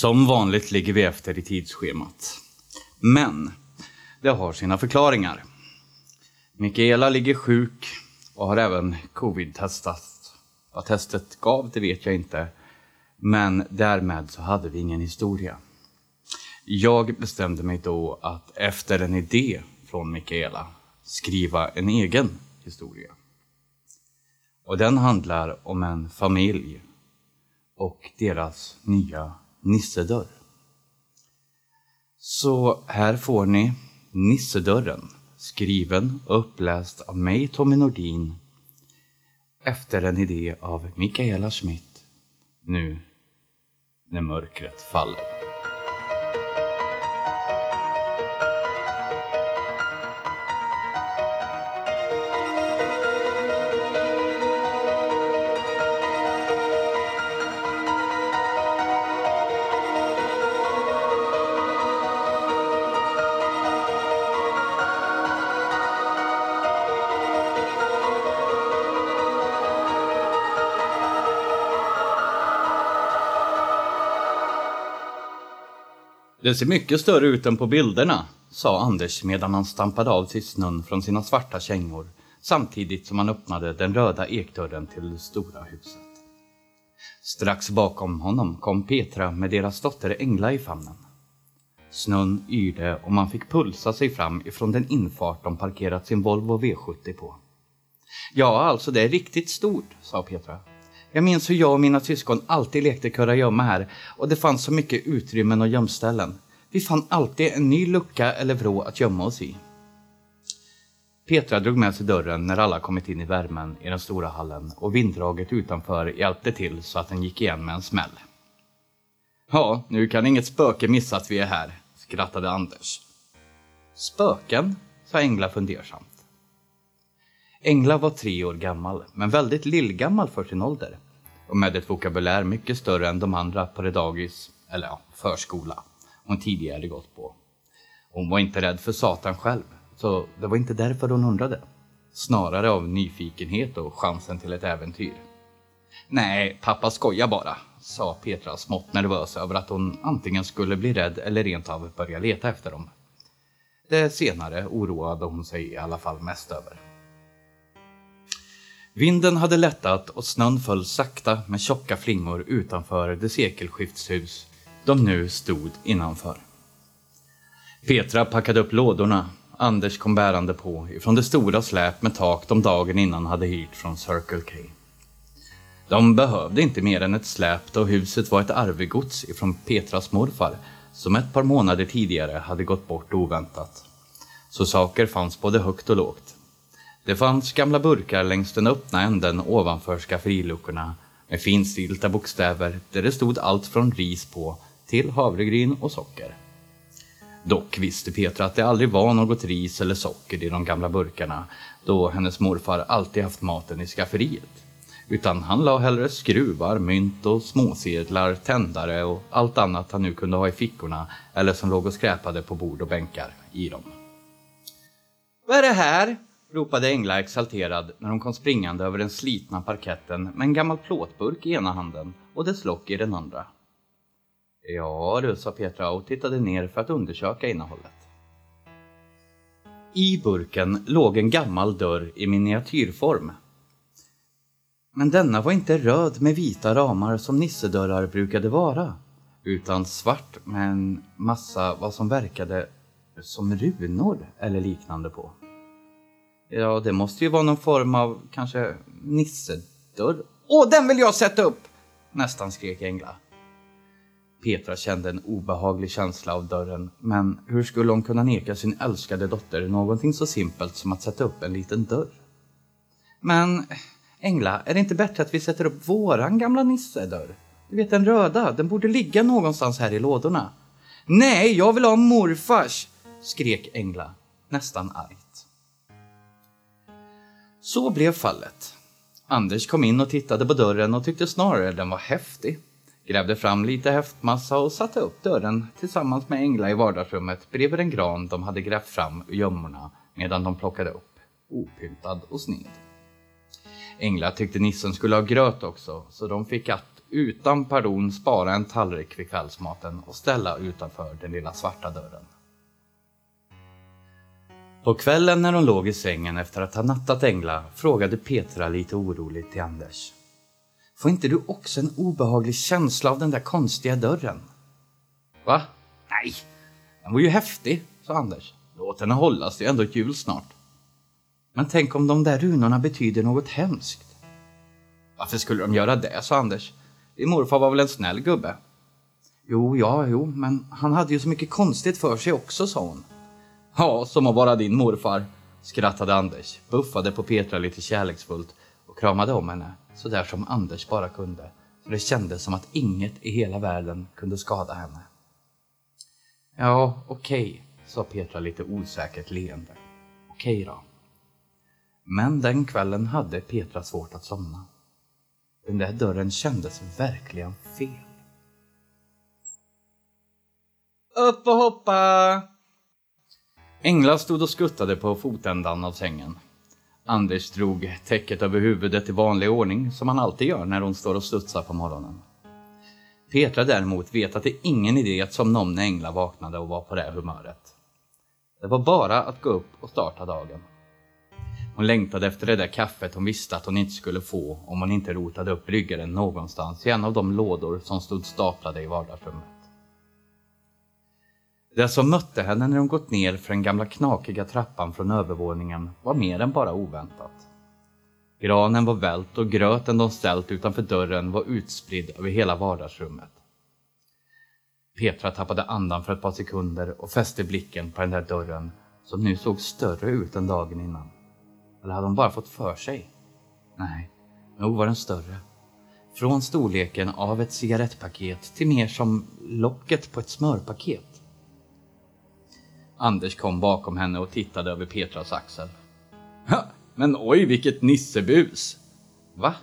Som vanligt ligger vi efter i tidsschemat. Men det har sina förklaringar. Mikaela ligger sjuk och har även covid-testat. Vad testet gav, det vet jag inte. Men därmed så hade vi ingen historia. Jag bestämde mig då att efter en idé från Mikaela skriva en egen historia. Och den handlar om en familj och deras nya nissedörr. Så här får ni Nissedörren, skriven och uppläst av mig, Tommy Nordin, efter en idé av Mikaela Schmidt, nu när mörkret faller. Det ser mycket större ut än på bilderna, sa Anders medan han stampade av sig snön från sina svarta kängor samtidigt som han öppnade den röda ekdörren till det stora huset. Strax bakom honom kom Petra med deras dotter Engla i famnen. Snön yrde och man fick pulsa sig fram ifrån den infart de parkerat sin Volvo V70 på. Ja, alltså det är riktigt stort, sa Petra. Jag minns hur jag och mina syskon alltid lekte kurragömma här och det fanns så mycket utrymmen och gömställen. Vi fann alltid en ny lucka eller vrå att gömma oss i. Petra drog med sig dörren när alla kommit in i värmen i den stora hallen och vinddraget utanför hjälpte till så att den gick igen med en smäll. Ja, nu kan inget spöke missa att vi är här, skrattade Anders. Spöken? sa Engla fundersamt. Engla var tre år gammal, men väldigt lillgammal för sin ålder. Och med ett vokabulär mycket större än de andra på det dagis, eller ja, förskola, hon tidigare gått på. Hon var inte rädd för Satan själv, så det var inte därför hon undrade. Snarare av nyfikenhet och chansen till ett äventyr. Nej, pappa skojar bara, sa Petra smått nervös över att hon antingen skulle bli rädd eller rent av börja leta efter dem. Det senare oroade hon sig i alla fall mest över. Vinden hade lättat och snön föll sakta med tjocka flingor utanför det sekelskiftshus de nu stod innanför. Petra packade upp lådorna Anders kom bärande på ifrån det stora släp med tak de dagen innan hade hyrt från Circle K. De behövde inte mer än ett släp då huset var ett arvegods ifrån Petras morfar som ett par månader tidigare hade gått bort oväntat. Så saker fanns både högt och lågt. Det fanns gamla burkar längs den öppna änden ovanför skafferiluckorna med finstilta bokstäver där det stod allt från ris på till havregryn och socker. Dock visste Petra att det aldrig var något ris eller socker i de gamla burkarna då hennes morfar alltid haft maten i skafferiet. Utan han la hellre skruvar, mynt och småsedlar, tändare och allt annat han nu kunde ha i fickorna eller som låg och skräpade på bord och bänkar i dem. Vad är det här? Ropade Engla exalterad när hon kom springande över den slitna parketten med en gammal plåtburk i ena handen och dess lock i den andra. Ja du, sa Petra och tittade ner för att undersöka innehållet. I burken låg en gammal dörr i miniatyrform. Men denna var inte röd med vita ramar som nissedörrar brukade vara, utan svart med en massa vad som verkade som runor eller liknande på. Ja, det måste ju vara någon form av kanske nissedörr. Åh, den vill jag sätta upp! Nästan skrek Engla. Petra kände en obehaglig känsla av dörren, men hur skulle hon kunna neka sin älskade dotter någonting så simpelt som att sätta upp en liten dörr? Men Engla, är det inte bättre att vi sätter upp våran gamla nissedörr? Du vet den röda, den borde ligga någonstans här i lådorna. Nej, jag vill ha morfars! skrek Engla, nästan argt. Så blev fallet. Anders kom in och tittade på dörren och tyckte snarare den var häftig. Grävde fram lite häftmassa och satte upp dörren tillsammans med Engla i vardagsrummet bredvid en gran de hade grävt fram ur gömmorna medan de plockade upp, opyntad och sned. Engla tyckte nissen skulle ha gröt också, så de fick att utan pardon spara en tallrik vid kvällsmaten och ställa utanför den lilla svarta dörren. På kvällen när hon låg i sängen efter att ha nattat Engla frågade Petra lite oroligt till Anders. Får inte du också en obehaglig känsla av den där konstiga dörren? Va? Nej, den var ju häftig, sa Anders. Låt henne hållas, det är ändå jul snart. Men tänk om de där runorna betyder något hemskt? Varför skulle de göra det, sa Anders. Din morfar var väl en snäll gubbe? Jo, ja, jo, men han hade ju så mycket konstigt för sig också, sa hon. Ja, som att vara din morfar, skrattade Anders, buffade på Petra lite kärleksfullt och kramade om henne, så där som Anders bara kunde, så det kändes som att inget i hela världen kunde skada henne. Ja, okej, okay, sa Petra lite osäkert leende. Okej okay då. Men den kvällen hade Petra svårt att somna. Den där dörren kändes verkligen fel. Upp och hoppa! Engla stod och skuttade på fotändan av sängen. Anders drog täcket över huvudet i vanlig ordning, som han alltid gör när hon står och studsar på morgonen. Petra däremot vet att det är ingen idé att somna om när Engla vaknade och var på det humöret. Det var bara att gå upp och starta dagen. Hon längtade efter det där kaffet hon visste att hon inte skulle få om hon inte rotade upp bryggaren någonstans i en av de lådor som stod staplade i vardagsrummet. Det som mötte henne när hon gått ner för den gamla knakiga trappan från övervåningen var mer än bara oväntat. Granen var vält och gröten de ställt utanför dörren var utspridd över hela vardagsrummet. Petra tappade andan för ett par sekunder och fäste blicken på den där dörren som nu såg större ut än dagen innan. Eller hade hon bara fått för sig? Nej, nog var den större. Från storleken av ett cigarettpaket till mer som locket på ett smörpaket. Anders kom bakom henne och tittade över Petras axel. Ha, men oj, vilket nissebus! Va?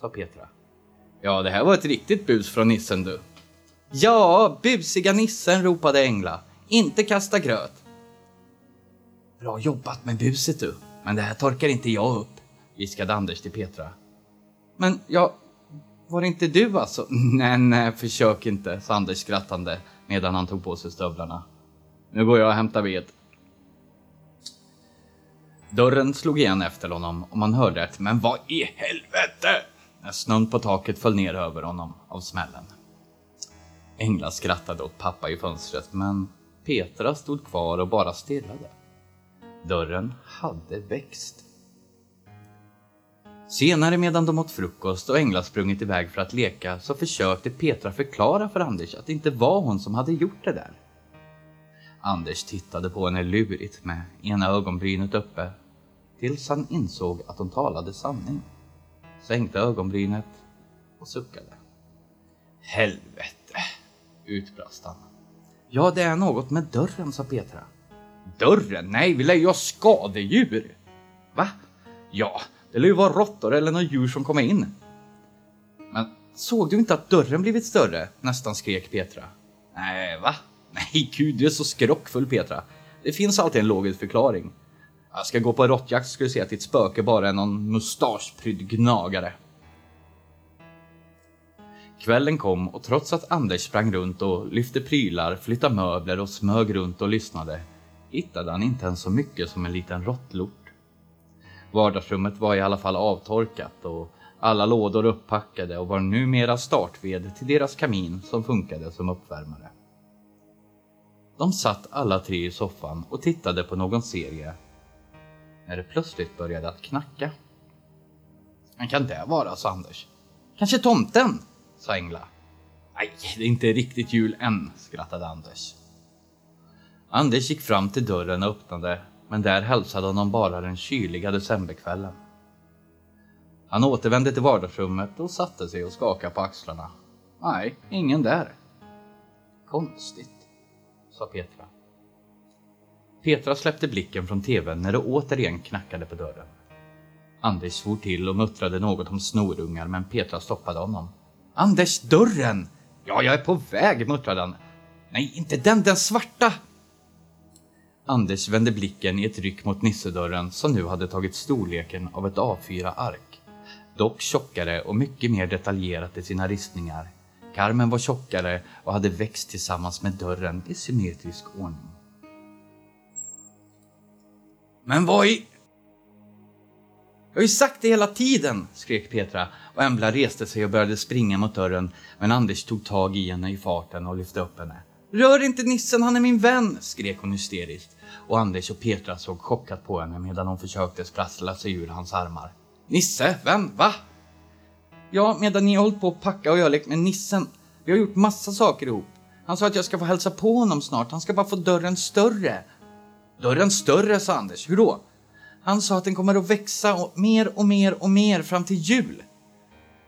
sa Petra. Ja, det här var ett riktigt bus från nissen du. Ja, busiga nissen, ropade Engla. Inte kasta gröt. Bra jobbat med buset du, men det här torkar inte jag upp, viskade Anders till Petra. Men jag, var det inte du alltså? Nej, nej, försök inte, sa Anders skrattande medan han tog på sig stövlarna. Nu går jag och hämtar ved. Dörren slog igen efter honom och man hörde ett “Men vad i helvete!” när snön på taket föll ner över honom av smällen. Engla skrattade åt pappa i fönstret men Petra stod kvar och bara stirrade. Dörren hade växt. Senare medan de åt frukost och Engla sprungit iväg för att leka så försökte Petra förklara för Anders att det inte var hon som hade gjort det där. Anders tittade på henne lurigt med ena ögonbrynet uppe tills han insåg att hon talade sanning. Sänkte ögonbrynet och suckade. Helvete, utbrast han. Ja, det är något med dörren, sa Petra. Dörren? Nej, vi lär ju ha skadedjur. Va? Ja, det lär ju vara råttor eller något djur som kommer in. Men såg du inte att dörren blivit större? Nästan skrek Petra. Nej, va? Nej, gud, du är så skrockfull Petra. Det finns alltid en logisk förklaring. Jag ska gå på råttjakt skulle se att ditt spöke bara är någon mustaschprydd gnagare. Kvällen kom och trots att Anders sprang runt och lyfte prylar, flyttade möbler och smög runt och lyssnade hittade han inte ens så mycket som en liten råttlort. Vardagsrummet var i alla fall avtorkat och alla lådor upppackade och var numera startved till deras kamin som funkade som uppvärmare. De satt alla tre i soffan och tittade på någon serie när det plötsligt började att knacka. Men kan det vara, sa Anders. Kanske tomten, sa Engla. Nej, det är inte riktigt jul än, skrattade Anders. Anders gick fram till dörren och öppnade, men där hälsade honom bara den kyliga decemberkvällen. Han återvände till vardagsrummet och satte sig och skakade på axlarna. Nej, ingen där. Konstigt sa Petra. Petra släppte blicken från tvn när det återigen knackade på dörren. Anders svor till och muttrade något om snorungar men Petra stoppade honom. Anders, dörren! Ja, jag är på väg, muttrade han. Nej, inte den, den svarta! Anders vände blicken i ett ryck mot nissedörren som nu hade tagit storleken av ett A4-ark. dock tjockare och mycket mer detaljerat i sina ristningar. Karmen var tjockare och hade växt tillsammans med dörren i symmetrisk ordning. Men vad i... Jag har ju sagt det hela tiden, skrek Petra och Embla reste sig och började springa mot dörren men Anders tog tag i henne i farten och lyfte upp henne. Rör inte nissen, han är min vän, skrek hon hysteriskt och Anders och Petra såg chockat på henne medan hon försökte sprassla sig ur hans armar. Nisse? Vem? Va? Ja, medan ni har hållit på att packa och jag lekt med nissen. Vi har gjort massa saker ihop. Han sa att jag ska få hälsa på honom snart, han ska bara få dörren större. Dörren större, sa Anders. Hur då? Han sa att den kommer att växa och mer och mer och mer fram till jul.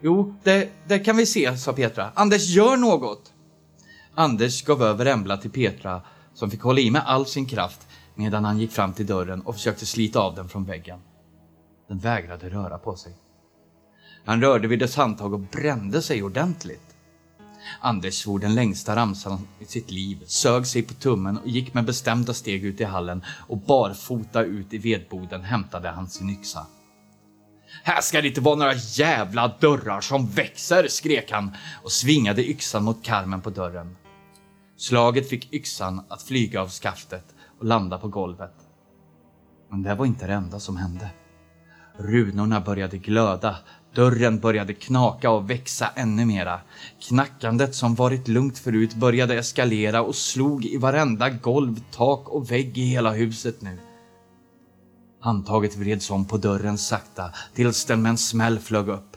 Jo, det, det kan vi se, sa Petra. Anders, gör något! Anders gav över Embla till Petra som fick hålla i med all sin kraft medan han gick fram till dörren och försökte slita av den från väggen. Den vägrade röra på sig. Han rörde vid dess handtag och brände sig ordentligt. Anders svor den längsta ramsan i sitt liv, sög sig på tummen och gick med bestämda steg ut i hallen och barfota ut i vedboden hämtade han sin yxa. Här ska det inte vara några jävla dörrar som växer, skrek han och svingade yxan mot karmen på dörren. Slaget fick yxan att flyga av skaftet och landa på golvet. Men det var inte det enda som hände. Runorna började glöda, dörren började knaka och växa ännu mera. Knackandet som varit lugnt förut började eskalera och slog i varenda golv, tak och vägg i hela huset nu. Handtaget vreds om på dörren sakta tills den med en smäll flög upp.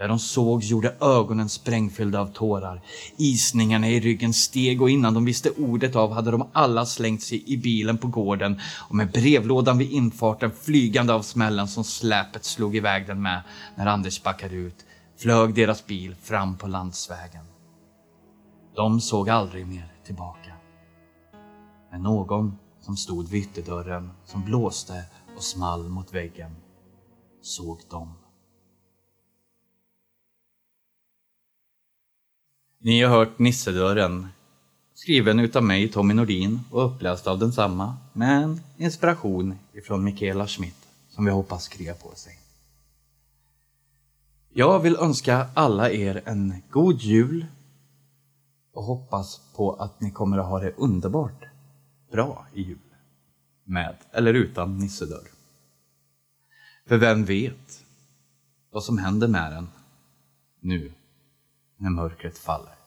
Där de såg gjorde ögonen sprängfyllda av tårar. Isningarna i ryggen steg och innan de visste ordet av hade de alla slängt sig i bilen på gården och med brevlådan vid infarten flygande av smällen som släpet slog iväg den med när Anders backade ut flög deras bil fram på landsvägen. De såg aldrig mer tillbaka. Men någon som stod vid ytterdörren som blåste och small mot väggen såg dem. Ni har hört Nissedörren, skriven utav mig, Tommy Nordin, och uppläst av densamma, med en inspiration ifrån Mikaela Schmidt, som vi hoppas krigar på sig. Jag vill önska alla er en god jul och hoppas på att ni kommer att ha det underbart bra i jul. Med eller utan nissedörr. För vem vet vad som händer med den nu när mörkret faller.